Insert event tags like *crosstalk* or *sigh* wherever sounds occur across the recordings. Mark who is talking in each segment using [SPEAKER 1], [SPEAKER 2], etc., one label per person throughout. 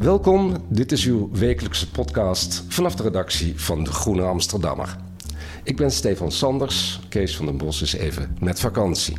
[SPEAKER 1] Welkom, dit is uw wekelijkse podcast vanaf de redactie van De Groene Amsterdammer. Ik ben Stefan Sanders, Kees van den Bos is even met vakantie.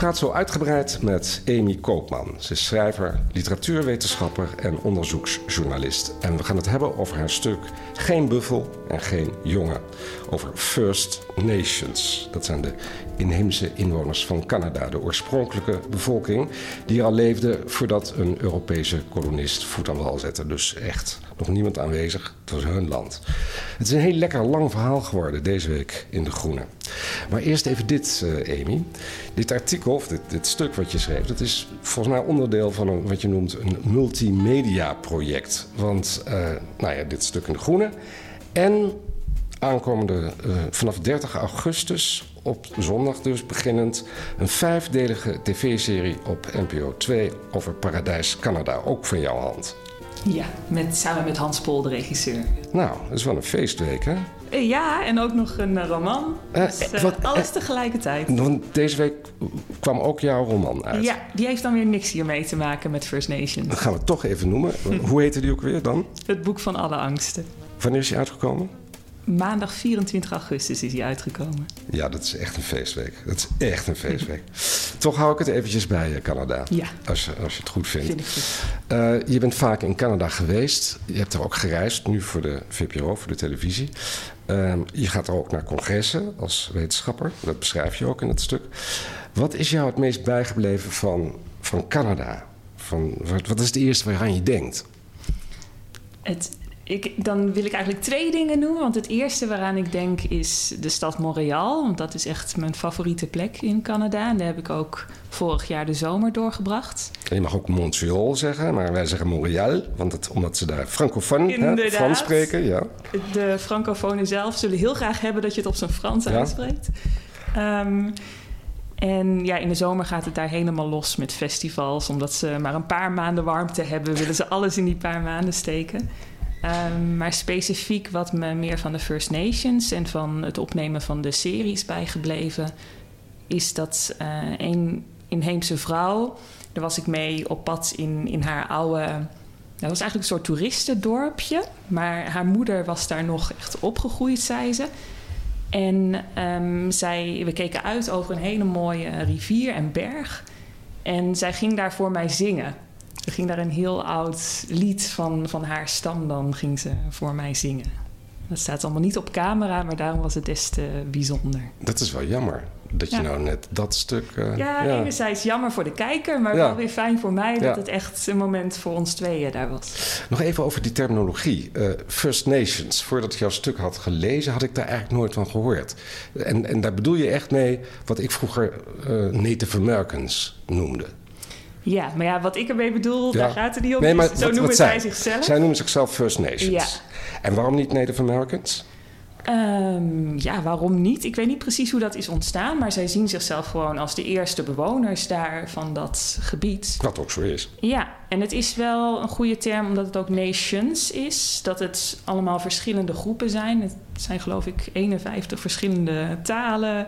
[SPEAKER 1] Praat zo uitgebreid met Amy Koopman. Ze is schrijver, literatuurwetenschapper en onderzoeksjournalist. En we gaan het hebben over haar stuk Geen buffel en geen jongen. Over First Nations. Dat zijn de inheemse inwoners van Canada, de oorspronkelijke bevolking die al leefde voordat een Europese kolonist voet aan wal zette. Dus echt nog niemand aanwezig, het. Het is een heel lekker lang verhaal geworden deze week in De Groene. Maar eerst even dit, uh, Amy. Dit artikel, of dit, stuk wat je schreef, dat is volgens mij onderdeel van een, wat je noemt een multimedia project. Want, uh, nou ja, dit stuk in De Groene. En aankomende uh, vanaf 30 augustus, op zondag dus beginnend, een vijfdelige tv-serie op NPO 2 over Paradijs Canada, ook van jouw hand.
[SPEAKER 2] Ja, met, samen met Hans Pol, de regisseur.
[SPEAKER 1] Nou, dat is wel een feestweek, hè?
[SPEAKER 2] Ja, en ook nog een roman. Dus, uh, wat, alles uh, tegelijkertijd.
[SPEAKER 1] Want deze week kwam ook jouw roman uit.
[SPEAKER 2] Ja, die heeft dan weer niks hiermee te maken met First Nations.
[SPEAKER 1] Dat gaan we toch even noemen. Hoe heette die ook weer dan?
[SPEAKER 2] Het boek van alle angsten.
[SPEAKER 1] Wanneer is die uitgekomen?
[SPEAKER 2] Maandag 24 augustus is hij uitgekomen.
[SPEAKER 1] Ja, dat is echt een feestweek. Dat is echt een feestweek. *laughs* Toch hou ik het eventjes bij Canada.
[SPEAKER 2] Ja.
[SPEAKER 1] Als je, als je het goed vindt.
[SPEAKER 2] Vind ik goed.
[SPEAKER 1] Uh, je bent vaak in Canada geweest. Je hebt er ook gereisd, nu voor de VPRO, voor de televisie. Uh, je gaat er ook naar congressen als wetenschapper. Dat beschrijf je ook in het stuk. Wat is jou het meest bijgebleven van, van Canada? Van, wat, wat is het eerste waaraan je denkt?
[SPEAKER 2] Het, ik, dan wil ik eigenlijk twee dingen noemen. Want het eerste waaraan ik denk is de stad Montreal. Want dat is echt mijn favoriete plek in Canada. En daar heb ik ook vorig jaar de zomer doorgebracht.
[SPEAKER 1] Je mag ook Montreal zeggen, maar wij zeggen Montreal. Want het, omdat ze daar francofoon hè, Frans spreken. Ja.
[SPEAKER 2] De francofonen zelf zullen heel graag hebben dat je het op zijn Frans ja. uitspreekt. Um, en ja, in de zomer gaat het daar helemaal los met festivals. Omdat ze maar een paar maanden warmte hebben, willen ze alles in die paar maanden steken. Um, maar specifiek wat me meer van de First Nations en van het opnemen van de series bijgebleven, is dat uh, een inheemse vrouw, daar was ik mee op pad in, in haar oude. Dat was eigenlijk een soort toeristendorpje, maar haar moeder was daar nog echt opgegroeid, zei ze. En um, zij, we keken uit over een hele mooie rivier en berg. En zij ging daar voor mij zingen. Er ging daar een heel oud lied van, van haar stam, dan ging ze voor mij zingen. Dat staat allemaal niet op camera, maar daarom was het des te bijzonder.
[SPEAKER 1] Dat is wel jammer. Dat je ja. nou net dat stuk. Uh,
[SPEAKER 2] ja, ja, enerzijds jammer voor de kijker, maar ja. wel weer fijn voor mij dat het echt een moment voor ons tweeën daar was.
[SPEAKER 1] Nog even over die terminologie. Uh, First Nations. Voordat ik jouw stuk had gelezen, had ik daar eigenlijk nooit van gehoord. En, en daar bedoel je echt mee wat ik vroeger uh, Native Americans noemde.
[SPEAKER 2] Ja, maar ja, wat ik ermee bedoel, ja. daar gaat het niet om. Nee, maar zo wat, noemen wat zij, zichzelf.
[SPEAKER 1] Zij noemen zichzelf First Nations.
[SPEAKER 2] Ja.
[SPEAKER 1] En waarom niet Native Americans?
[SPEAKER 2] Um, ja, waarom niet? Ik weet niet precies hoe dat is ontstaan, maar zij zien zichzelf gewoon als de eerste bewoners daar van dat gebied.
[SPEAKER 1] Wat ook zo is.
[SPEAKER 2] Ja, en het is wel een goede term omdat het ook nations is. Dat het allemaal verschillende groepen zijn. Het zijn geloof ik 51 verschillende talen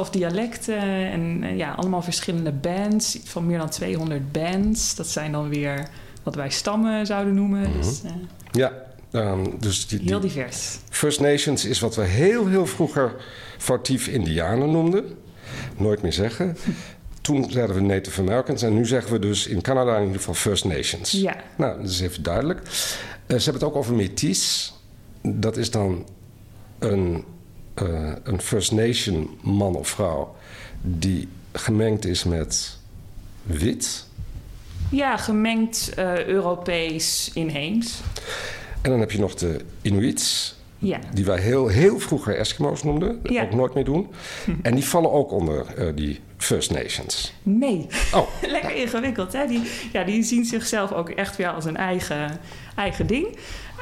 [SPEAKER 2] of dialecten en ja, allemaal verschillende bands. Van meer dan 200 bands. Dat zijn dan weer wat wij stammen zouden noemen. Mm -hmm. dus, uh...
[SPEAKER 1] Ja, Ehm, dus die,
[SPEAKER 2] heel divers.
[SPEAKER 1] First Nations is wat we heel, heel vroeger foutief Indianen noemden. Nooit meer zeggen. Toen zeiden we Native Americans en nu zeggen we dus in Canada in ieder geval First Nations.
[SPEAKER 2] Ja.
[SPEAKER 1] Nou, dat is even duidelijk. Uh, ze hebben het ook over Métis. Dat is dan een, uh, een First Nation man of vrouw die gemengd is met wit.
[SPEAKER 2] Ja, gemengd uh, Europees inheems.
[SPEAKER 1] En dan heb je nog de Inuits.
[SPEAKER 2] Ja.
[SPEAKER 1] Die wij heel, heel vroeger Eskimo's noemden.
[SPEAKER 2] Ja.
[SPEAKER 1] Ook nooit meer doen. *laughs* En die vallen ook onder uh, die First Nations.
[SPEAKER 2] Nee.
[SPEAKER 1] Oh. *laughs*
[SPEAKER 2] Lekker ingewikkeld, hè? Die, ja, die zien zichzelf ook echt weer als een eigen, eigen ding.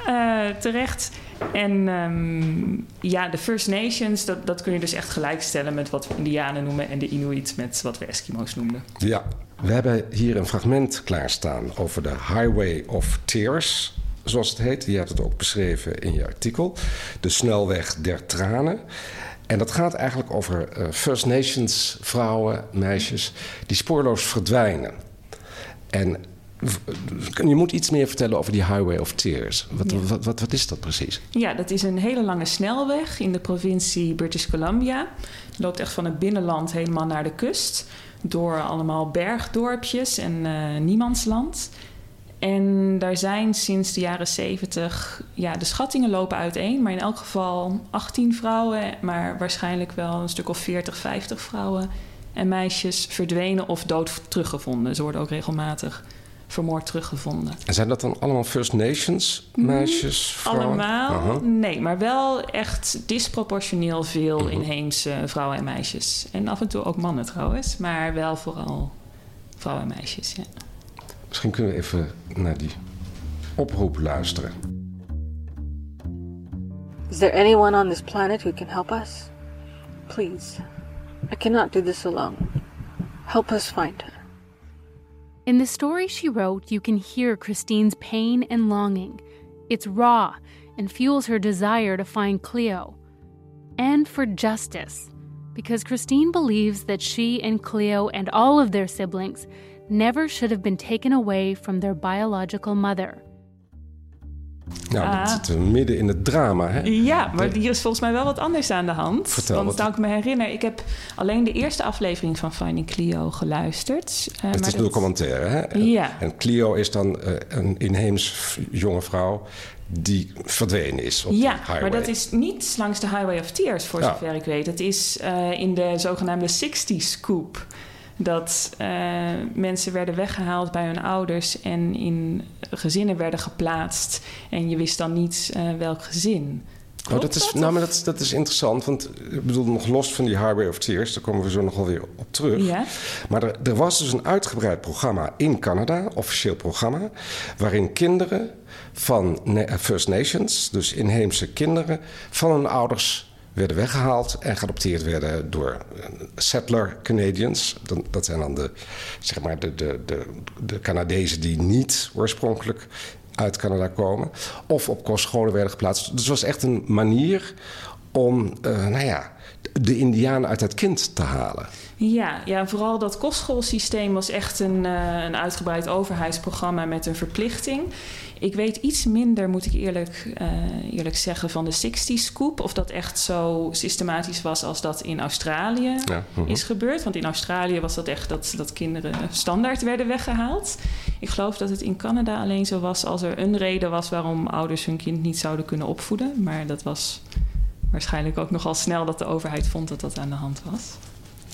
[SPEAKER 2] Uh, terecht. En um, ja, de First Nations, dat, dat kun je dus echt gelijkstellen met wat we Indianen noemen en de Inuit met wat we Eskimo's noemden.
[SPEAKER 1] Ja, we hebben hier een fragment klaarstaan over de Highway of Tears, zoals het heet. Je hebt het ook beschreven in je artikel. De snelweg der tranen. En dat gaat eigenlijk over uh, First Nations vrouwen, meisjes, die spoorloos verdwijnen. En je moet iets meer vertellen over die Highway of Tears. Wat, ja. wat, wat, wat, is dat precies?
[SPEAKER 2] Ja, dat is een hele lange snelweg in de provincie British Columbia. Het loopt echt van het binnenland helemaal naar de kust. Door allemaal bergdorpjes en uh, niemandsland. En daar zijn sinds de jaren 70, ja, de schattingen lopen uiteen, maar in elk geval 18 vrouwen, maar waarschijnlijk wel een stuk of 40, 50 vrouwen en meisjes verdwenen of dood teruggevonden. Ze worden ook regelmatig vermoord teruggevonden.
[SPEAKER 1] En zijn dat dan allemaal First Nations meisjes? Vrouwen?
[SPEAKER 2] Allemaal?
[SPEAKER 1] Uh -huh.
[SPEAKER 2] Nee, maar wel echt disproportioneel veel uh -huh. inheemse vrouwen en meisjes. En af en toe ook mannen trouwens, maar wel vooral vrouwen en meisjes. Ja.
[SPEAKER 1] Misschien kunnen we even naar die oproep luisteren.
[SPEAKER 3] Is there anyone on this planet who can help us? Please, I cannot do this alone. Help us find her.
[SPEAKER 4] In the story she wrote, you can hear Christine's pain and longing. It's raw and fuels her desire to find Cleo. And for justice, because Christine believes that she and Cleo and all of their siblings never should have been taken away from their biological mother.
[SPEAKER 1] Nou, dat zit midden in het drama, hè?
[SPEAKER 2] Ja, maar hier is volgens mij wel wat anders aan de hand.
[SPEAKER 1] Vertel,
[SPEAKER 2] Want
[SPEAKER 1] wat-
[SPEAKER 2] nou ik me herinner, ik heb alleen de eerste aflevering van Finding Clio geluisterd. Eh,
[SPEAKER 1] Het
[SPEAKER 2] maar
[SPEAKER 1] is
[SPEAKER 2] dat-
[SPEAKER 1] documentaire, hè? En-
[SPEAKER 2] Ja.
[SPEAKER 1] En Clio is dan eh, een inheems jonge vrouw die verdwenen is op
[SPEAKER 2] Ja,
[SPEAKER 1] de highway.
[SPEAKER 2] maar dat is niet langs de Highway of Tears, voor
[SPEAKER 1] Ja.
[SPEAKER 2] zover ik weet. Het is eh, in de zogenaamde 60s scoop. Dat eh, mensen werden weggehaald bij hun ouders en in gezinnen werden geplaatst. En je wist dan niet eh, welk gezin.
[SPEAKER 1] Oh, dat is,
[SPEAKER 2] dat,
[SPEAKER 1] nou, maar dat, dat is interessant, want ik bedoel, nog los van die Highway of Tears, daar komen we zo nog wel weer op terug.
[SPEAKER 2] Ja.
[SPEAKER 1] Maar er, er was dus een uitgebreid programma in Canada, officieel programma, waarin kinderen van First Nations, dus inheemse kinderen, van hun ouders werden weggehaald en geadopteerd werden door eh, settler Canadians. Dat zijn dan de, zeg maar de, de, de, de Canadezen die niet oorspronkelijk uit Canada komen. Of op kostscholen werden geplaatst. Dus het was echt een manier om, eh, nou ja, de Indianen uit het kind te halen.
[SPEAKER 2] Ja, ja, vooral dat kostschoolsysteem was echt een, eh, een uitgebreid overheidsprogramma met een verplichting. Ik weet iets minder, moet ik eerlijk, eh, eerlijk zeggen, van de 60 scoop. Of dat echt zo systematisch was als dat in Australië
[SPEAKER 1] Ja, mhm.
[SPEAKER 2] is gebeurd. Want in Australië was dat echt dat, dat kinderen standaard werden weggehaald. Ik geloof dat het in Canada alleen zo was als er een reden was waarom ouders hun kind niet zouden kunnen opvoeden. Maar dat was waarschijnlijk ook nogal snel dat de overheid vond dat dat aan de hand was.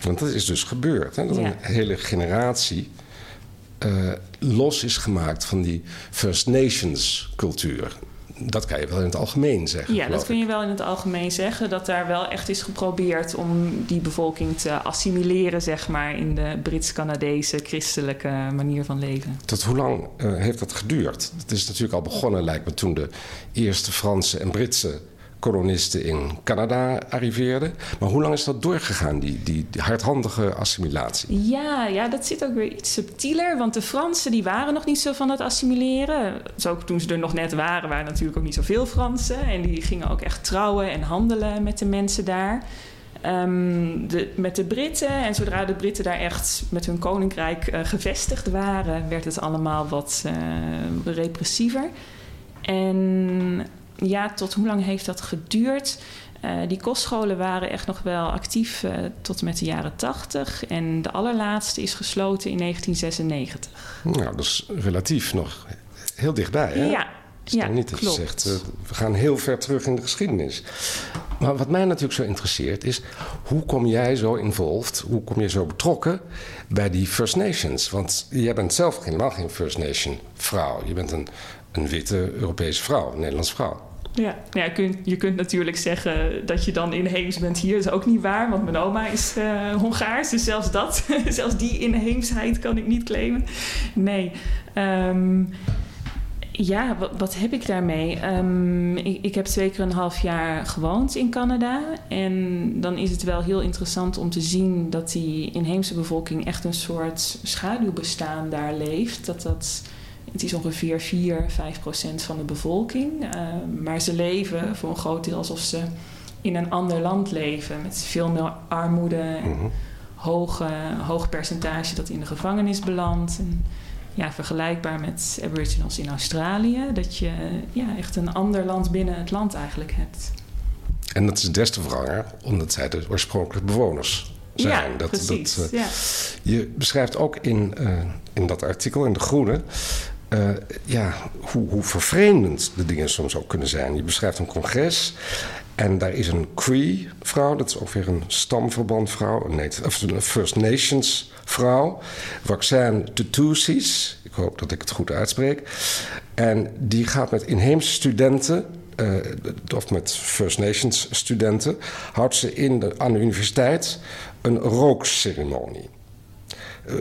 [SPEAKER 1] Want dat is dus gebeurd. Hè? Dat
[SPEAKER 2] Ja.
[SPEAKER 1] een hele generatie eh, los is gemaakt van die First Nations cultuur. Dat kan je wel in het algemeen zeggen.
[SPEAKER 2] Ja, dat kun je wel in het algemeen zeggen. Dat daar wel echt is geprobeerd om die bevolking te assimileren, zeg maar, in de Brits-Canadese christelijke manier van leven.
[SPEAKER 1] Tot hoe lang eh, heeft dat geduurd? Het is natuurlijk al begonnen, lijkt me, toen de eerste Franse en Britse kolonisten in Canada arriveerden. Maar hoe lang is dat doorgegaan, die, die, hardhandige assimilatie?
[SPEAKER 2] Ja, ja, dat zit ook weer iets subtieler. Want de Fransen die waren nog niet zo van het assimileren. Zo ook toen ze er nog net waren, waren natuurlijk ook niet zoveel Fransen. En die gingen ook echt trouwen en handelen met de mensen daar. Ehm, de, met de Britten. En zodra de Britten daar echt met hun koninkrijk eh, gevestigd waren, werd het allemaal wat eh, repressiever. En ja, tot hoe lang heeft dat geduurd? Uh, die kostscholen waren echt nog wel actief uh, tot met de jaren 80. En de allerlaatste is gesloten in 1996.
[SPEAKER 1] Nou, dat is relatief nog heel dichtbij, hè?
[SPEAKER 2] Ja,
[SPEAKER 1] is ja, niet dat klopt. je zegt, uh, we gaan heel ver terug in de geschiedenis. Maar wat mij natuurlijk zo interesseert is... hoe kom jij zo involved, hoe kom je zo betrokken bij die First Nations? Want jij bent zelf helemaal geen First Nation vrouw. Je bent een, een witte Europese vrouw, een Nederlandse vrouw.
[SPEAKER 2] Ja, je, kunt, je kunt natuurlijk zeggen dat je dan inheems bent hier. Dat is ook niet waar, want mijn oma is uh, Hongaars. Dus zelfs dat, *laughs* zelfs die inheemsheid kan ik niet claimen. Nee. Um, ja, wat, heb ik daarmee? Um, ik, ik, heb twee keer een half jaar gewoond in Canada. En dan is het wel heel interessant om te zien dat die inheemse bevolking echt een soort schaduwbestaan daar leeft. Dat dat het is ongeveer 4, 5 procent van de bevolking. Uh, maar ze leven voor een groot deel alsof ze in een ander land leven. Met veel meer armoede en mm -hmm. hoog, hoog percentage dat in de gevangenis belandt. En, ja, vergelijkbaar met Aboriginals in Australië. Dat je ja, echt een ander land binnen het land eigenlijk hebt.
[SPEAKER 1] En dat is des te wranger, omdat zij de oorspronkelijke bewoners zijn.
[SPEAKER 2] Ja,
[SPEAKER 1] dat,
[SPEAKER 2] precies.
[SPEAKER 1] Dat,
[SPEAKER 2] uh, ja.
[SPEAKER 1] Je beschrijft ook in, uh, in dat artikel, in De Groene... Uh, ja, hoe, hoe vervreemdend de dingen soms ook kunnen zijn. Je beschrijft een congres en daar is een Cree-vrouw, dat is ook weer een stamverbandvrouw, een, native, of een First Nations vrouw. Roxanne Tutusis, ik hoop dat ik het goed uitspreek. En die gaat met inheemse studenten, uh, of met First Nations studenten, houdt ze in de, aan de universiteit een rookceremonie. Uh,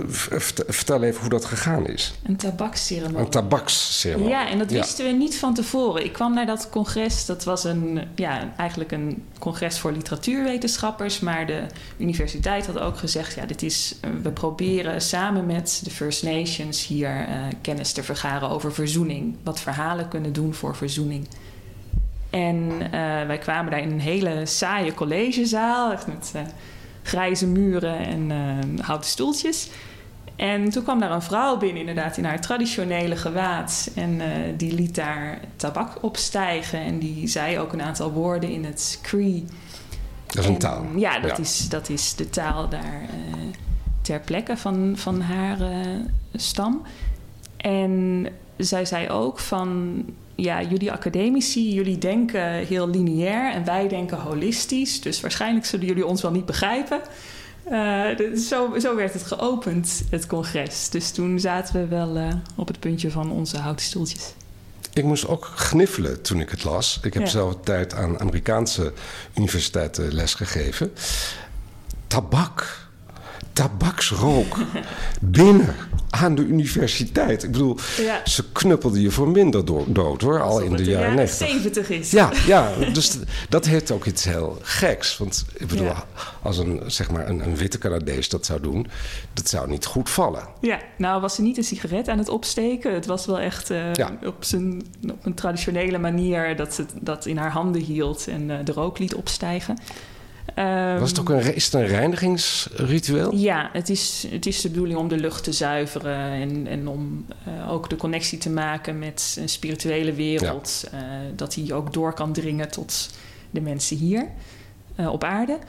[SPEAKER 1] vertel even hoe dat gegaan is.
[SPEAKER 2] Een tabaksceremonie.
[SPEAKER 1] Een tabaksceremonie.
[SPEAKER 2] Ja, en dat wisten ja. we niet van tevoren. Ik kwam naar dat congres. Dat was een, ja, eigenlijk een congres voor literatuurwetenschappers. Maar de universiteit had ook gezegd: ja, dit is, we proberen samen met de First Nations hier uh, kennis te vergaren over verzoening. Wat verhalen kunnen doen voor verzoening. En uh, wij kwamen daar in een hele saaie collegezaal. Echt met grijze muren en uh, houten stoeltjes. En toen kwam daar een vrouw binnen, inderdaad, in haar traditionele gewaad. En uh, die liet daar tabak opstijgen. En die zei ook een aantal woorden in het Cree.
[SPEAKER 1] Dat is een en, taal.
[SPEAKER 2] Ja, dat, ja. Is, dat is de taal daar uh, ter plekke van, van haar stam. En zij zei ook van ja, jullie academici, jullie denken heel lineair en wij denken holistisch. Dus waarschijnlijk zullen jullie ons wel niet begrijpen. Uh, zo, zo, werd het geopend, het congres. Dus toen zaten we wel uh, op het puntje van onze houten stoeltjes.
[SPEAKER 1] Ik moest ook gniffelen toen ik het las. Ik heb ja. zelf tijd aan Amerikaanse universiteiten lesgegeven. Tabak. Tabaksrook. *laughs* Binnen aan de universiteit. Ik bedoel, ja. ze knuppelden je voor minder dood hoor, al in de jaren 90.
[SPEAKER 2] 70 is.
[SPEAKER 1] Ja, ja *laughs* dus dat heeft ook iets heel geks. Want ik bedoel, ja. als een, zeg maar een, een, witte Canadees dat zou doen, dat zou niet goed vallen.
[SPEAKER 2] Ja, nou was ze niet een sigaret aan het opsteken. Het was wel echt uh, ja. op, zijn, op een traditionele manier dat ze dat in haar handen hield en uh, de rook liet opstijgen.
[SPEAKER 1] Um, Was het ook een, is het een reinigingsritueel?
[SPEAKER 2] Ja, het is, het is de bedoeling om de lucht te zuiveren en, en om uh, ook de connectie te maken met een spirituele wereld. Ja. Uh, dat die ook door kan dringen tot de mensen hier uh, op aarde.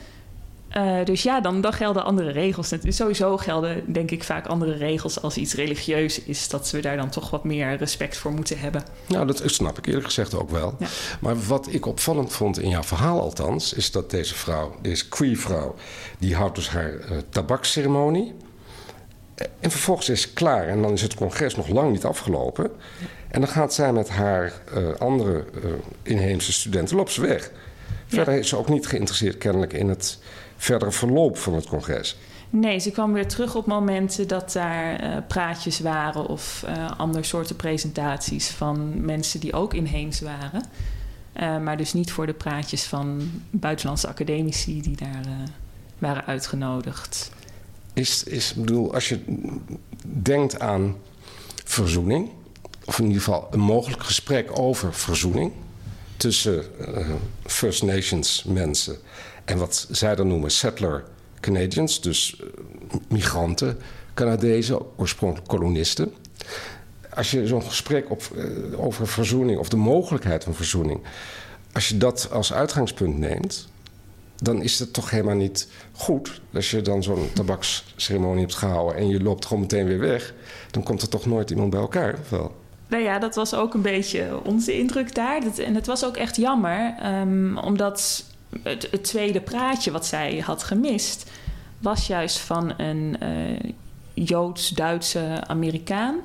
[SPEAKER 2] Uh, dus ja, dan, dan gelden andere regels. Sowieso gelden, denk ik, vaak andere regels als iets religieus is. Dat we daar dan toch wat meer respect voor moeten hebben.
[SPEAKER 1] Nou, dat snap ik eerlijk gezegd ook wel. Ja. Maar wat ik opvallend vond in jouw verhaal althans... is dat deze vrouw, deze Cree-vrouw... die houdt dus haar uh, tabaksceremonie. En vervolgens is ze klaar. En dan is het congres nog lang niet afgelopen. En dan gaat zij met haar uh, andere inheemse studenten... loopt ze weg. Verder is ze ook niet geïnteresseerd kennelijk in het verdere verloop van het congres?
[SPEAKER 2] Nee, ze kwam weer terug op momenten dat daar uh, praatjes waren of uh, andere soorten presentaties van mensen die ook inheems waren. Uh, maar dus niet voor de praatjes van buitenlandse academici die daar waren uitgenodigd.
[SPEAKER 1] Is, is, bedoel, als je denkt aan verzoening, of in ieder geval een mogelijk gesprek over verzoening tussen First Nations mensen en wat zij dan noemen settler Canadians, dus uh, migranten, Canadezen, oorspronkelijk kolonisten. als je zo'n gesprek op, over verzoening of de mogelijkheid van verzoening, als je dat als uitgangspunt neemt, dan is het toch helemaal niet goed. Als je dan zo'n tabaksceremonie hebt gehouden en je loopt gewoon meteen weer weg, dan komt er toch nooit iemand bij elkaar, wel?
[SPEAKER 2] Nou ja, dat was ook een beetje onze indruk daar. en het was ook echt jammer, um, omdat het, tweede praatje wat zij had gemist, was juist van een uh, Joods-Duitse Amerikaan.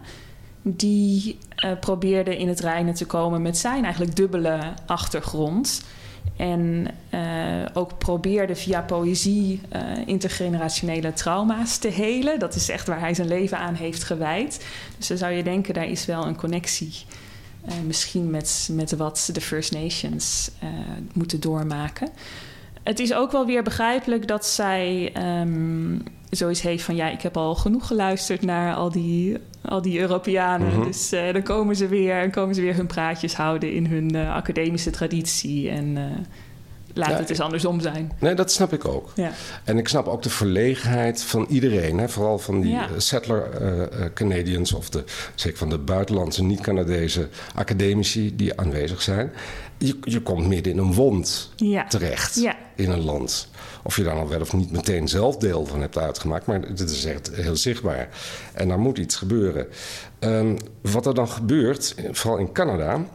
[SPEAKER 2] Die uh, probeerde in het reinen te komen met zijn eigenlijk dubbele achtergrond. En uh, ook probeerde via poëzie uh, intergenerationele trauma's te helen. Dat is echt waar hij zijn leven aan heeft gewijd. Dus dan zou je denken, daar is wel een connectie. Uh, misschien met, met wat de First Nations moeten doormaken. Het is ook wel weer begrijpelijk dat zij um, zoiets heeft van... ja, ik heb al genoeg geluisterd naar al die, al die Europeanen. Mm -hmm. Dus uh, dan komen ze, weer, komen ze weer hun praatjes houden in hun academische traditie. En laat het eens andersom zijn.
[SPEAKER 1] Nee, dat snap ik ook.
[SPEAKER 2] Ja.
[SPEAKER 1] En ik snap ook de verlegenheid van iedereen. Hè? Vooral van die ja. settler Canadians of de, zeker van de buitenlandse niet-Canadese academici die aanwezig zijn. Je, je komt midden in een wond terecht in een land. Of je daar al wel of niet meteen zelf deel van hebt uitgemaakt. Maar dit is echt heel zichtbaar. En daar moet iets gebeuren. Um, wat er dan gebeurt, vooral in Canada,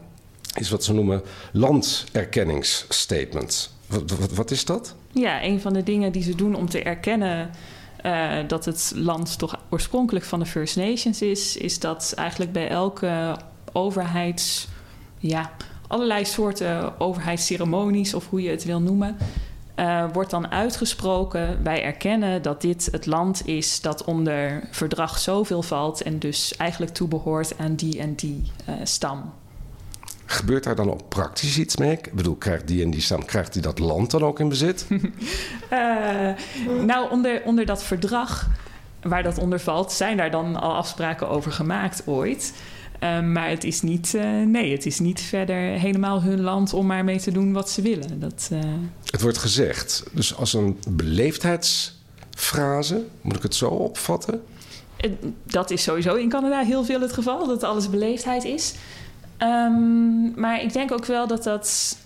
[SPEAKER 1] is wat ze noemen landerkenningsstatement. Wat, wat, wat is dat?
[SPEAKER 2] Ja, een van de dingen die ze doen om te erkennen uh, dat het land toch oorspronkelijk van de First Nations is, is dat eigenlijk bij elke overheids. Ja, allerlei soorten overheidsceremonies, of hoe je het wil noemen, uh, wordt dan uitgesproken: wij erkennen dat dit het land is dat onder verdrag zoveel valt en dus eigenlijk toebehoort aan die en die uh, stam.
[SPEAKER 1] Gebeurt daar dan ook praktisch iets mee? Ik bedoel, krijgt die en die stam, krijgt die dat land dan ook in bezit?
[SPEAKER 2] uh, *laughs* nou, onder, onder dat verdrag waar dat onder valt, zijn daar dan al afspraken over gemaakt ooit. Uh, maar het is, niet, uh, nee, het is niet verder helemaal hun land om maar mee te doen wat ze willen. Dat, uh...
[SPEAKER 1] Het wordt gezegd, dus als een beleefdheidsfrase, moet ik het zo opvatten?
[SPEAKER 2] Dat is sowieso in Canada heel veel het geval, dat alles beleefdheid is. Um, maar ik denk ook wel dat dat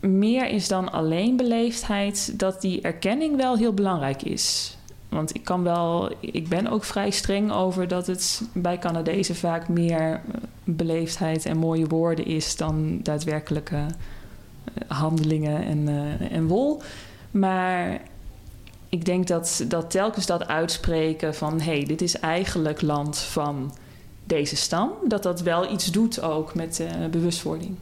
[SPEAKER 2] meer is dan alleen beleefdheid, dat die erkenning wel heel belangrijk is. Want ik kan wel, ik ben ook vrij streng over dat het bij Canadezen vaak meer beleefdheid en mooie woorden is dan daadwerkelijke eh, handelingen en, uh, en wol. Maar ik denk dat, dat telkens dat uitspreken van hé, hey, dit is eigenlijk land van deze stam, dat dat wel iets doet ook met uh, bewustwording.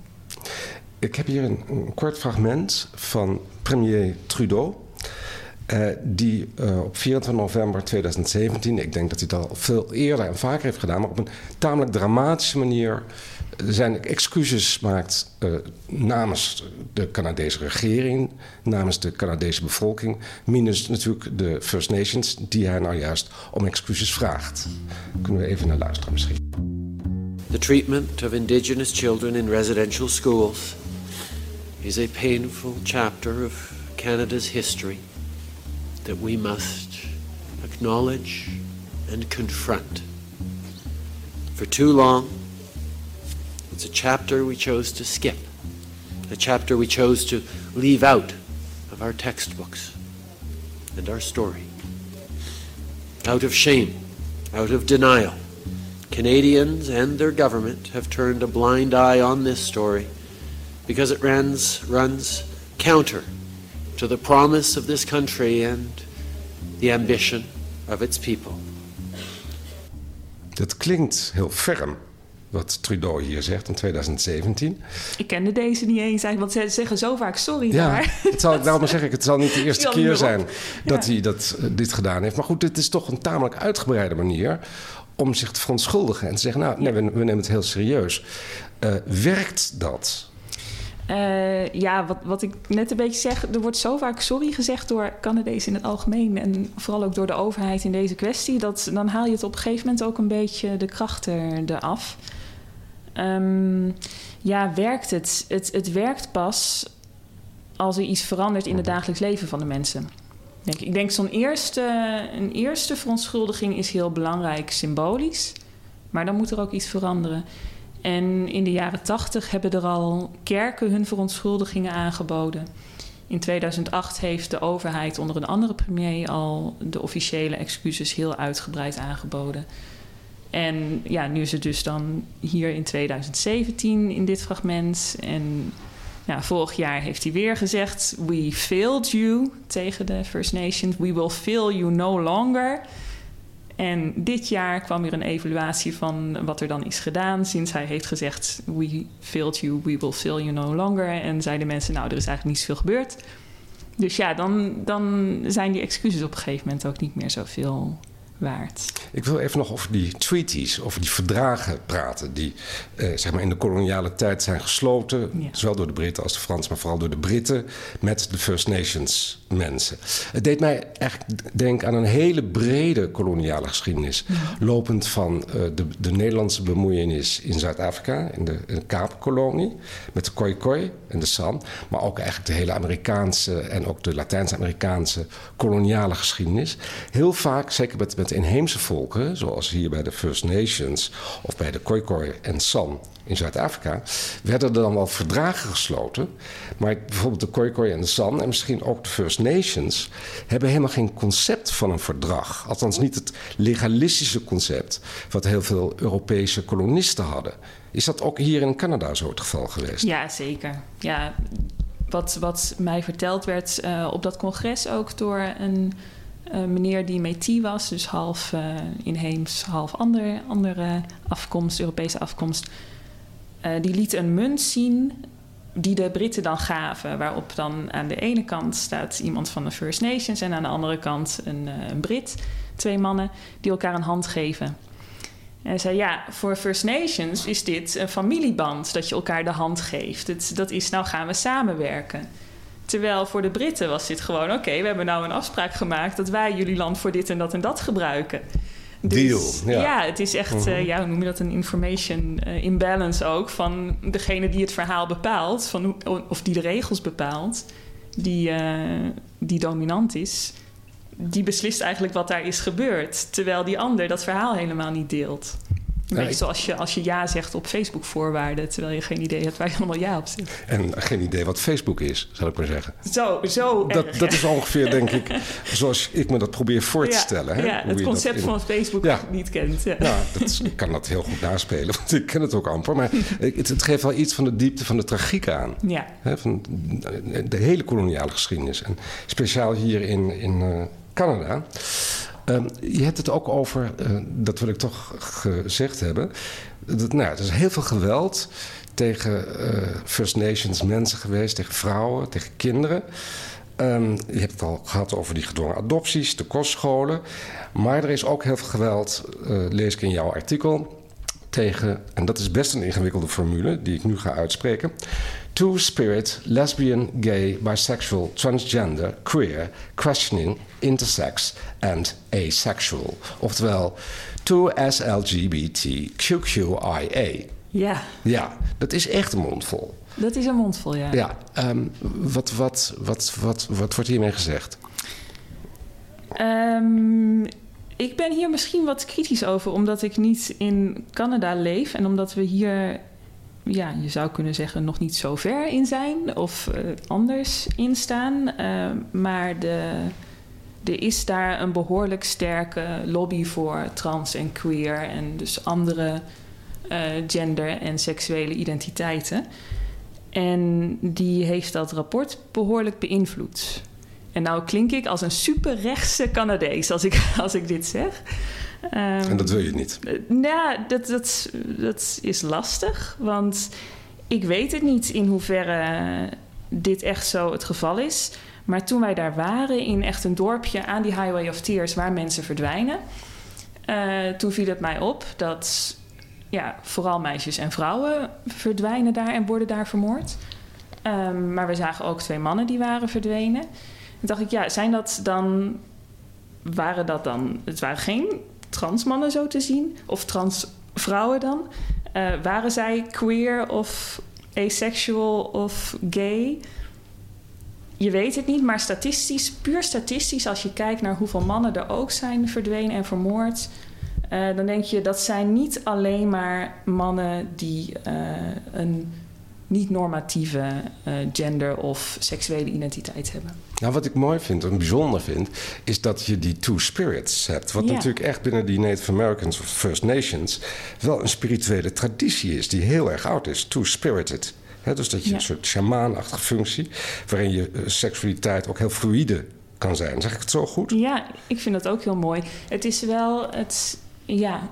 [SPEAKER 1] Ik heb hier een, kort fragment van premier Trudeau. Uh, die uh, op 24 november 2017, ik denk dat hij dat al veel eerder en vaker heeft gedaan, maar op een tamelijk dramatische manier zijn excuses maakt uh, namens de Canadese regering, namens de Canadese bevolking, minus natuurlijk de First Nations, die hij nou juist om excuses vraagt. Kunnen we even naar luisteren misschien.
[SPEAKER 5] The treatment of indigenous children in residential schools is a painful chapter of Canada's history. that we must acknowledge and confront. For too long, it's a chapter we chose to skip, a chapter we chose to leave out of our textbooks and our story. Out of shame, out of denial, Canadians and their government have turned a blind eye on this story because it runs, runs counter to the promise of this country and the ambition of its people.
[SPEAKER 1] Dat klinkt heel ferm, wat Trudeau hier zegt in 2017.
[SPEAKER 2] Ik kende deze niet eens, want ze zeggen zo vaak sorry
[SPEAKER 1] ja,
[SPEAKER 2] daar.
[SPEAKER 1] Het zal, *laughs* daarom zeg ik, het zal niet de eerste *laughs* keer zijn dat hij dat, uh, dit gedaan heeft. Maar goed, dit is toch een tamelijk uitgebreide manier om zich te verontschuldigen en te zeggen, nou, nee, we, we nemen het heel serieus. Uh, werkt dat?
[SPEAKER 2] Uh, ja, wat, wat ik net een beetje zeg, er wordt zo vaak sorry gezegd door Canadezen in het algemeen en vooral ook door de overheid in deze kwestie, dat dan haal je het op een gegeven moment ook een beetje de krachten eraf. Um, ja, werkt het? het? Het werkt pas als er iets verandert in het dagelijks leven van de mensen. Denk ik. ik denk zo'n eerste, een eerste verontschuldiging is heel belangrijk symbolisch. Maar dan moet er ook iets veranderen. En in de jaren tachtig hebben er al kerken hun verontschuldigingen aangeboden. In 2008 heeft de overheid onder een andere premier al de officiële excuses heel uitgebreid aangeboden. En ja, nu is het dus dan hier in 2017 in dit fragment. En ja, vorig jaar heeft hij weer gezegd: We failed you tegen de First Nations. We will fail you no longer. En dit jaar kwam weer een evaluatie van wat er dan is gedaan sinds hij heeft gezegd: We failed you, we will fail you no longer. En zeiden mensen: Nou, er is eigenlijk niet zoveel gebeurd. Dus ja, dan, dan zijn die excuses op een gegeven moment ook niet meer zoveel waard.
[SPEAKER 1] Ik wil even nog over die treaties, over die verdragen praten. Die eh, zeg maar in de koloniale tijd zijn gesloten. Zowel door de Britten als de Fransen, maar vooral door de Britten. Met de First Nations mensen. Het deed mij eigenlijk denken aan een hele brede koloniale geschiedenis. Lopend van uh, de, de, Nederlandse bemoeienis in Zuid-Afrika, in de, in de Kaapkolonie. Met de Khoikhoi en de San. Maar ook eigenlijk de hele Amerikaanse en ook de Latijns-Amerikaanse koloniale geschiedenis. Heel vaak, zeker met, met inheemse volken, zoals hier bij de First Nations of bij de Khoikhoi en San in Zuid-Afrika, werden er dan wel verdragen gesloten. Maar bijvoorbeeld de Khoikhoi en de San en misschien ook de First Nations hebben helemaal geen concept van een verdrag. Althans niet het legalistische concept wat heel veel Europese kolonisten hadden. Is dat ook hier in Canada zo het geval geweest?
[SPEAKER 2] Ja, zeker. Ja, wat, wat mij verteld werd uh, op dat congres ook door een meneer die Métis was, dus half uh, inheems, half ander, andere afkomst, Europese afkomst. Uh, die liet een munt zien die de Britten dan gaven. Waarop dan aan de ene kant staat iemand van de First Nations en aan de andere kant een, een Brit. Twee mannen die elkaar een hand geven. En hij zei, ja, voor First Nations is dit een familieband dat je elkaar de hand geeft. Het, dat is, nou gaan we samenwerken. Terwijl voor de Britten was dit gewoon: oké, okay, we hebben nou een afspraak gemaakt dat wij jullie land voor dit en dat en dat gebruiken.
[SPEAKER 1] Dus, Deal. Ja.
[SPEAKER 2] ja. het is echt, uh, ja, hoe noem je dat, een information uh, imbalance ook. Van degene die het verhaal bepaalt, van of die de regels bepaalt, die, uh, die dominant is, die beslist eigenlijk wat daar is gebeurd. Terwijl die ander dat verhaal helemaal niet deelt. Een beetje zoals je, als je ja zegt op Facebook voorwaarden, terwijl je geen idee hebt waar je allemaal ja op zit.
[SPEAKER 1] En geen idee wat Facebook is, zal ik maar zeggen.
[SPEAKER 2] Zo, zo
[SPEAKER 1] dat, erg, dat is ongeveer, denk ik, *laughs* zoals ik me dat probeer voor te
[SPEAKER 2] ja,
[SPEAKER 1] stellen. Hè?
[SPEAKER 2] Ja, het concept in... van Facebook ja. niet kent. Ja,
[SPEAKER 1] ja dat, ik kan dat heel goed naspelen, *laughs* want ik ken het ook amper. Maar *laughs* het, het geeft wel iets van de diepte van de tragiek aan.
[SPEAKER 2] Ja.
[SPEAKER 1] Hè? Van de hele koloniale geschiedenis. En speciaal hier in, in uh, Canada. Um, je hebt het ook over, uh, dat wil ik toch gezegd hebben. Dat, nou, er is heel veel geweld tegen uh, First Nations mensen geweest, tegen vrouwen, tegen kinderen. Um, je hebt het al gehad over die gedwongen adopties, de kostscholen. Maar er is ook heel veel geweld, uh, lees ik in jouw artikel, tegen, en dat is best een ingewikkelde formule die ik nu ga uitspreken. Two-spirit, lesbian, gay, bisexual, transgender, queer, questioning, intersex and asexual. Oftewel, 2SLGBTQQIA.
[SPEAKER 2] Ja.
[SPEAKER 1] Ja, dat is echt een mondvol.
[SPEAKER 2] Dat is een mondvol, ja.
[SPEAKER 1] Ja, um, wat, wat, wat, wat, wat wordt hiermee gezegd?
[SPEAKER 2] Um, ik ben hier misschien wat kritisch over, omdat ik niet in Canada leef en omdat we hier, ja, je zou kunnen zeggen, nog niet zo ver in zijn of uh, anders in staan. Uh, maar de, er is daar een behoorlijk sterke lobby voor trans en queer en dus andere uh, gender en seksuele identiteiten. En die heeft dat rapport behoorlijk beïnvloed. En nou klink ik als een superrechtse Canadees als ik, *laughs* als ik dit zeg.
[SPEAKER 1] Um, en dat wil je niet?
[SPEAKER 2] Nou, dat, dat, dat is lastig. Want ik weet het niet in hoeverre dit echt zo het geval is. Maar toen wij daar waren, in echt een dorpje aan die Highway of Tears... waar mensen verdwijnen... Uh, toen viel het mij op dat ja, vooral meisjes en vrouwen verdwijnen daar en worden daar vermoord. Um, maar we zagen ook twee mannen die waren verdwenen. Toen dacht ik, ja, zijn dat dan. Waren dat dan. Het waren geen transmannen zo te zien, of transvrouwen dan. Uh, waren zij queer of asexual of gay? Je weet het niet, maar statistisch, puur statistisch, als je kijkt naar hoeveel mannen er ook zijn verdwenen en vermoord, Uh, dan denk je dat zijn niet alleen maar mannen die uh, een niet-normatieve uh, gender of seksuele identiteit hebben.
[SPEAKER 1] Nou, wat ik mooi vind en bijzonder vind, is dat je die two spirits hebt. Wat ja. natuurlijk echt binnen die Native Americans of First Nations wel een spirituele traditie is, die heel erg oud is. Two-spirited. dus dat je ja. een soort shamaanachtige functie, waarin je uh, seksualiteit ook heel fluide kan zijn. Zeg ik het zo goed?
[SPEAKER 2] Ja, ik vind dat ook heel mooi. Het is wel het. Ja,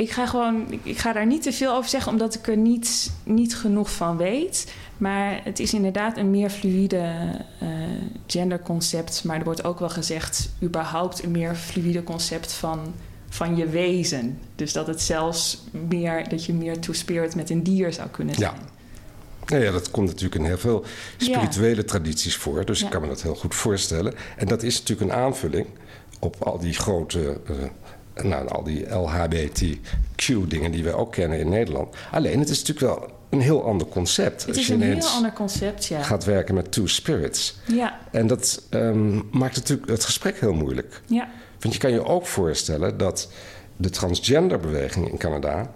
[SPEAKER 2] ik ga gewoon, ik ga daar niet te veel over zeggen, omdat ik er niet, niet genoeg van weet. Maar het is inderdaad een meer fluïde uh, genderconcept. Maar er wordt ook wel gezegd, überhaupt een meer fluïde concept van, van je wezen. Dus dat het zelfs meer, dat je meer two-spirit met een dier zou kunnen zijn.
[SPEAKER 1] Ja. Nou ja, dat komt natuurlijk in heel veel spirituele ja. tradities voor. Dus ja. ik kan me dat heel goed voorstellen. En dat is natuurlijk een aanvulling op al die grote uh, nou, al die LHBTQ-dingen die we ook kennen in Nederland. Alleen, het is natuurlijk wel een heel ander concept.
[SPEAKER 2] Het is een heel ander concept, ja.
[SPEAKER 1] gaat werken met two spirits.
[SPEAKER 2] Ja.
[SPEAKER 1] En dat um, maakt natuurlijk het gesprek heel moeilijk.
[SPEAKER 2] Ja.
[SPEAKER 1] Want je kan je ook voorstellen dat de transgenderbeweging in Canada...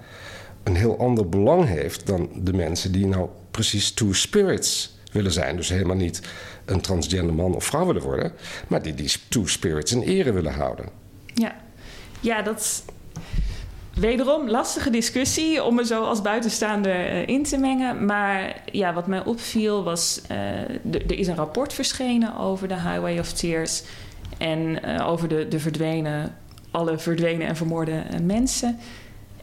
[SPEAKER 1] een heel ander belang heeft dan de mensen die nou precies two spirits willen zijn. Dus helemaal niet een transgender man of vrouw willen worden... maar die die two spirits in ere willen houden.
[SPEAKER 2] Ja. Ja, dat wederom lastige discussie om er zo als buitenstaander uh, in te mengen. Maar ja, wat mij opviel was, uh, er is een rapport verschenen over de Highway of Tears en uh, over de, de verdwenen, alle verdwenen en vermoorde mensen.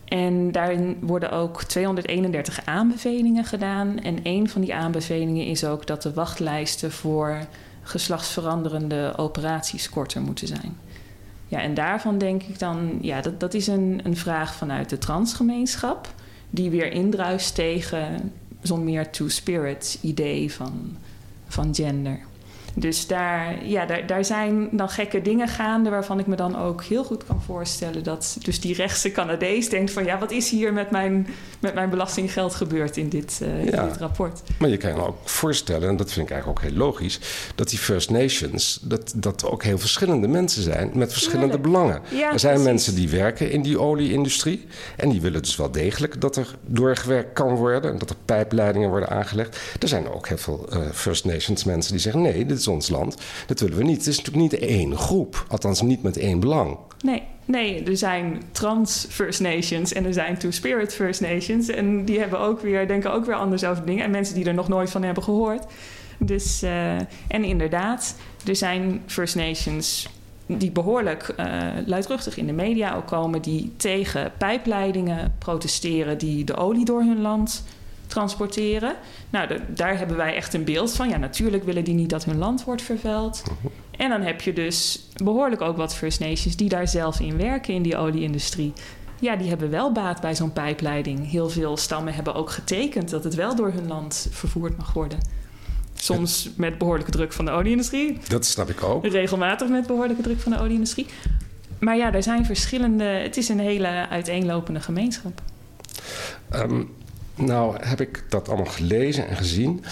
[SPEAKER 2] En daarin worden ook 231 aanbevelingen gedaan. En een van die aanbevelingen is ook dat de wachtlijsten voor geslachtsveranderende operaties korter moeten zijn. Ja, en daarvan denk ik dan, ja, dat, dat is een, een vraag vanuit de transgemeenschap, die weer indruist tegen zo'n meer two-spirit idee van, van gender. Dus daar, ja, daar, daar zijn dan gekke dingen gaande waarvan ik me dan ook heel goed kan voorstellen dat dus die rechtse Canadees denkt van ja, wat is hier met mijn, met mijn belastinggeld gebeurd in dit, uh, ja, in dit rapport.
[SPEAKER 1] Maar je kan je ook voorstellen, en dat vind ik eigenlijk ook heel logisch, dat die First Nations, dat, dat ook heel verschillende mensen zijn met verschillende ja, belangen.
[SPEAKER 2] Ja,
[SPEAKER 1] er zijn precies. mensen die werken in die olieindustrie en die willen dus wel degelijk dat er doorgewerkt kan worden en dat er pijpleidingen worden aangelegd. Er zijn ook heel veel uh, First Nations mensen die zeggen nee, dit is ons land. Dat willen we niet. Het is natuurlijk niet één groep. Althans, niet met één belang.
[SPEAKER 2] Nee, nee, er zijn trans First Nations en er zijn Two-Spirit First Nations. En die hebben ook weer, denken ook weer anders over dingen. En mensen die er nog nooit van hebben gehoord. Dus, uh, en inderdaad, er zijn First Nations die behoorlijk uh, luidruchtig in de media ook komen, die tegen pijpleidingen protesteren die de olie door hun land transporteren. Nou, de, daar hebben wij echt een beeld van. Ja, natuurlijk willen die niet dat hun land wordt vervuild. En dan heb je dus behoorlijk ook wat First Nations die daar zelf in werken in die olieindustrie. Ja, die hebben wel baat bij zo'n pijpleiding. Heel veel stammen hebben ook getekend dat het wel door hun land vervoerd mag worden. Soms met behoorlijke druk van de olieindustrie.
[SPEAKER 1] Dat snap ik ook.
[SPEAKER 2] Regelmatig met behoorlijke druk van de olieindustrie. Maar ja, er zijn verschillende. Het is een hele uiteenlopende gemeenschap.
[SPEAKER 1] Um, nou heb ik dat allemaal gelezen en gezien.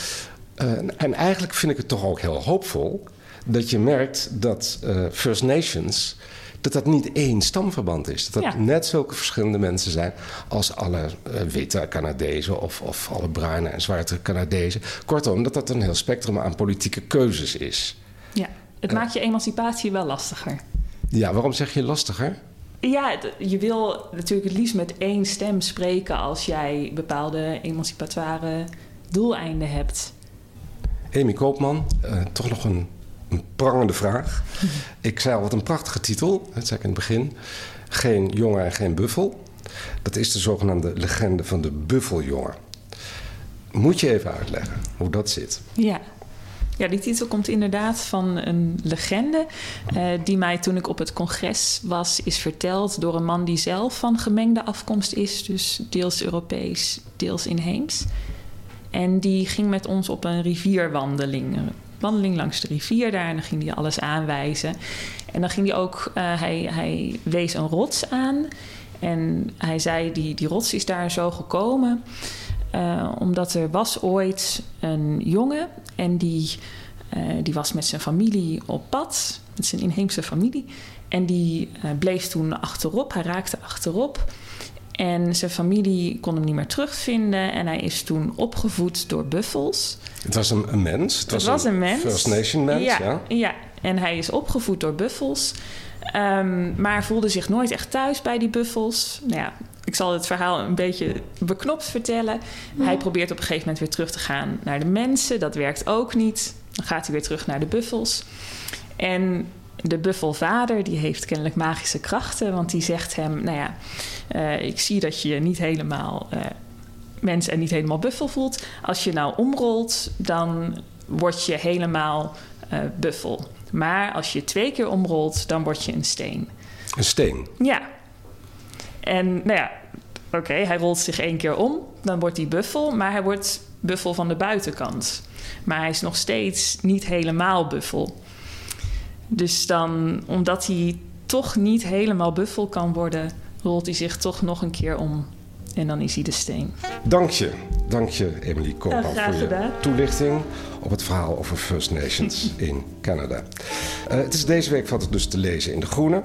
[SPEAKER 1] Uh, en eigenlijk vind ik het toch ook heel hoopvol dat je merkt dat uh, First Nations dat dat niet één stamverband is. Dat dat ja. net zulke verschillende mensen zijn als alle uh, witte Canadezen of, of alle bruine en zwarte Canadezen. Kortom, dat dat een heel spectrum aan politieke keuzes is.
[SPEAKER 2] Ja, het maakt je emancipatie wel lastiger.
[SPEAKER 1] Ja, waarom zeg je lastiger?
[SPEAKER 2] Ja, je wil natuurlijk het liefst met één stem spreken als jij bepaalde emancipatoire doeleinden hebt.
[SPEAKER 1] Amy Koopman, uh, toch nog een, een, prangende vraag. *laughs* Ik zei al, wat een prachtige titel, dat zei ik in het begin. Geen jongen en geen buffel. Dat is de zogenaamde legende van de buffeljongen. Moet je even uitleggen hoe dat zit?
[SPEAKER 2] Ja, ja, die titel komt inderdaad van een legende. Uh, die mij toen ik op het congres was, is verteld door een man die zelf van gemengde afkomst is. Dus deels Europees, deels inheems. En die ging met ons op een rivierwandeling. Een wandeling langs de rivier daar. En dan ging hij alles aanwijzen. En dan ging hij ook, uh, hij, hij wees een rots aan. En hij zei, die, die rots is daar zo gekomen. Uh, omdat er was ooit een jongen en die, uh, die was met zijn familie op pad. met zijn inheemse familie. En die uh, bleef toen achterop, hij raakte achterop. En zijn familie kon hem niet meer terugvinden. En hij is toen opgevoed door buffels.
[SPEAKER 1] Het was een, een mens?
[SPEAKER 2] Het, was, was een, mens.
[SPEAKER 1] First Nation mens, ja, ja.
[SPEAKER 2] Ja, en hij is opgevoed door buffels. Um, maar voelde zich nooit echt thuis bij die buffels. Nou ja, ik zal het verhaal een beetje beknopt vertellen. Hij probeert op een gegeven moment weer terug te gaan naar de mensen. Dat werkt ook niet. Dan gaat hij weer terug naar de buffels. En de buffelvader die heeft kennelijk magische krachten, want die zegt hem: Nou ja, uh, ik zie dat je niet helemaal uh, mens en niet helemaal buffel voelt. Als je nou omrolt, dan word je helemaal uh, buffel. Maar als je twee keer omrolt, dan word je een steen.
[SPEAKER 1] Een steen?
[SPEAKER 2] Ja. En nou ja, oké, hij rolt zich één keer om, dan wordt hij buffel, maar hij wordt buffel van de buitenkant. Maar hij is nog steeds niet helemaal buffel. Dus dan, omdat hij toch niet helemaal buffel kan worden, rolt hij zich toch nog een keer om. En dan is hij de steen.
[SPEAKER 1] Dank je. Dank je, Emily Koopman, voor je toelichting op het verhaal over First Nations *laughs* in Canada. Uh, het is deze week valt het dus te lezen in De Groene.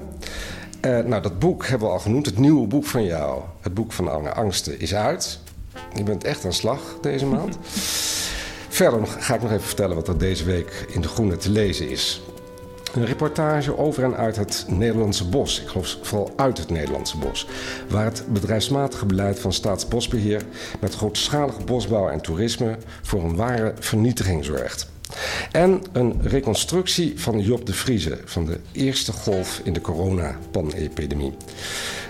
[SPEAKER 1] Uh, nou, dat boek hebben we al genoemd. Het nieuwe boek van jou, het boek van Ange Angsten, is uit. Je bent echt aan slag deze maand. *laughs* Verder ga ik nog even vertellen wat er deze week in De Groene te lezen is. Een reportage over en uit het Nederlandse bos. Ik geloof vooral uit het Nederlandse bos. Waar het bedrijfsmatige beleid van Staatsbosbeheer met grootschalige bosbouw en toerisme voor een ware vernietiging zorgt. En een reconstructie van Job de Vrieze van de eerste golf in de coronapanepidemie.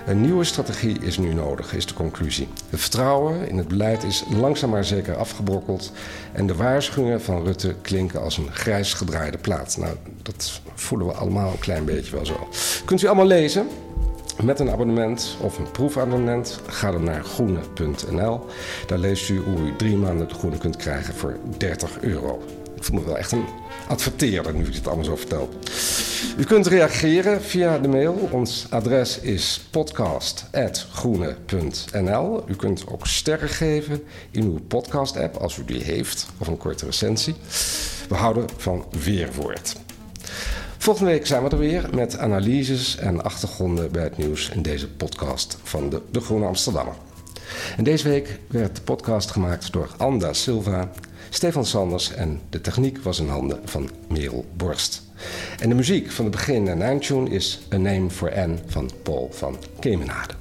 [SPEAKER 1] Een nieuwe strategie is nu nodig, is de conclusie. Het vertrouwen in het beleid is langzaam maar zeker afgebrokkeld. En de waarschuwingen van Rutte klinken als een grijs gedraaide plaat. Nou, dat voelen we allemaal een klein beetje wel zo. Kunt u allemaal lezen? Met een abonnement of een proefabonnement ga dan naar groene.nl. Daar leest u hoe u drie maanden de groene kunt krijgen voor 30 euro. Ik voel me wel echt een adverteerder nu ik dit allemaal zo vertel. U kunt reageren via de mail. Ons adres is podcast.groene.nl. U kunt ook sterren geven in uw podcast-app als u die heeft, of een korte recensie. We houden van weerwoord. Volgende week zijn we er weer met analyses en achtergronden bij het nieuws in deze podcast van de, de Groene Amsterdammer. En deze week werd de podcast gemaakt door Anda Silva, Stefan Sanders en de techniek was in handen van Merel Borst. En de muziek van de begin- en eindtune is A Name for N van Paul van Kemenade.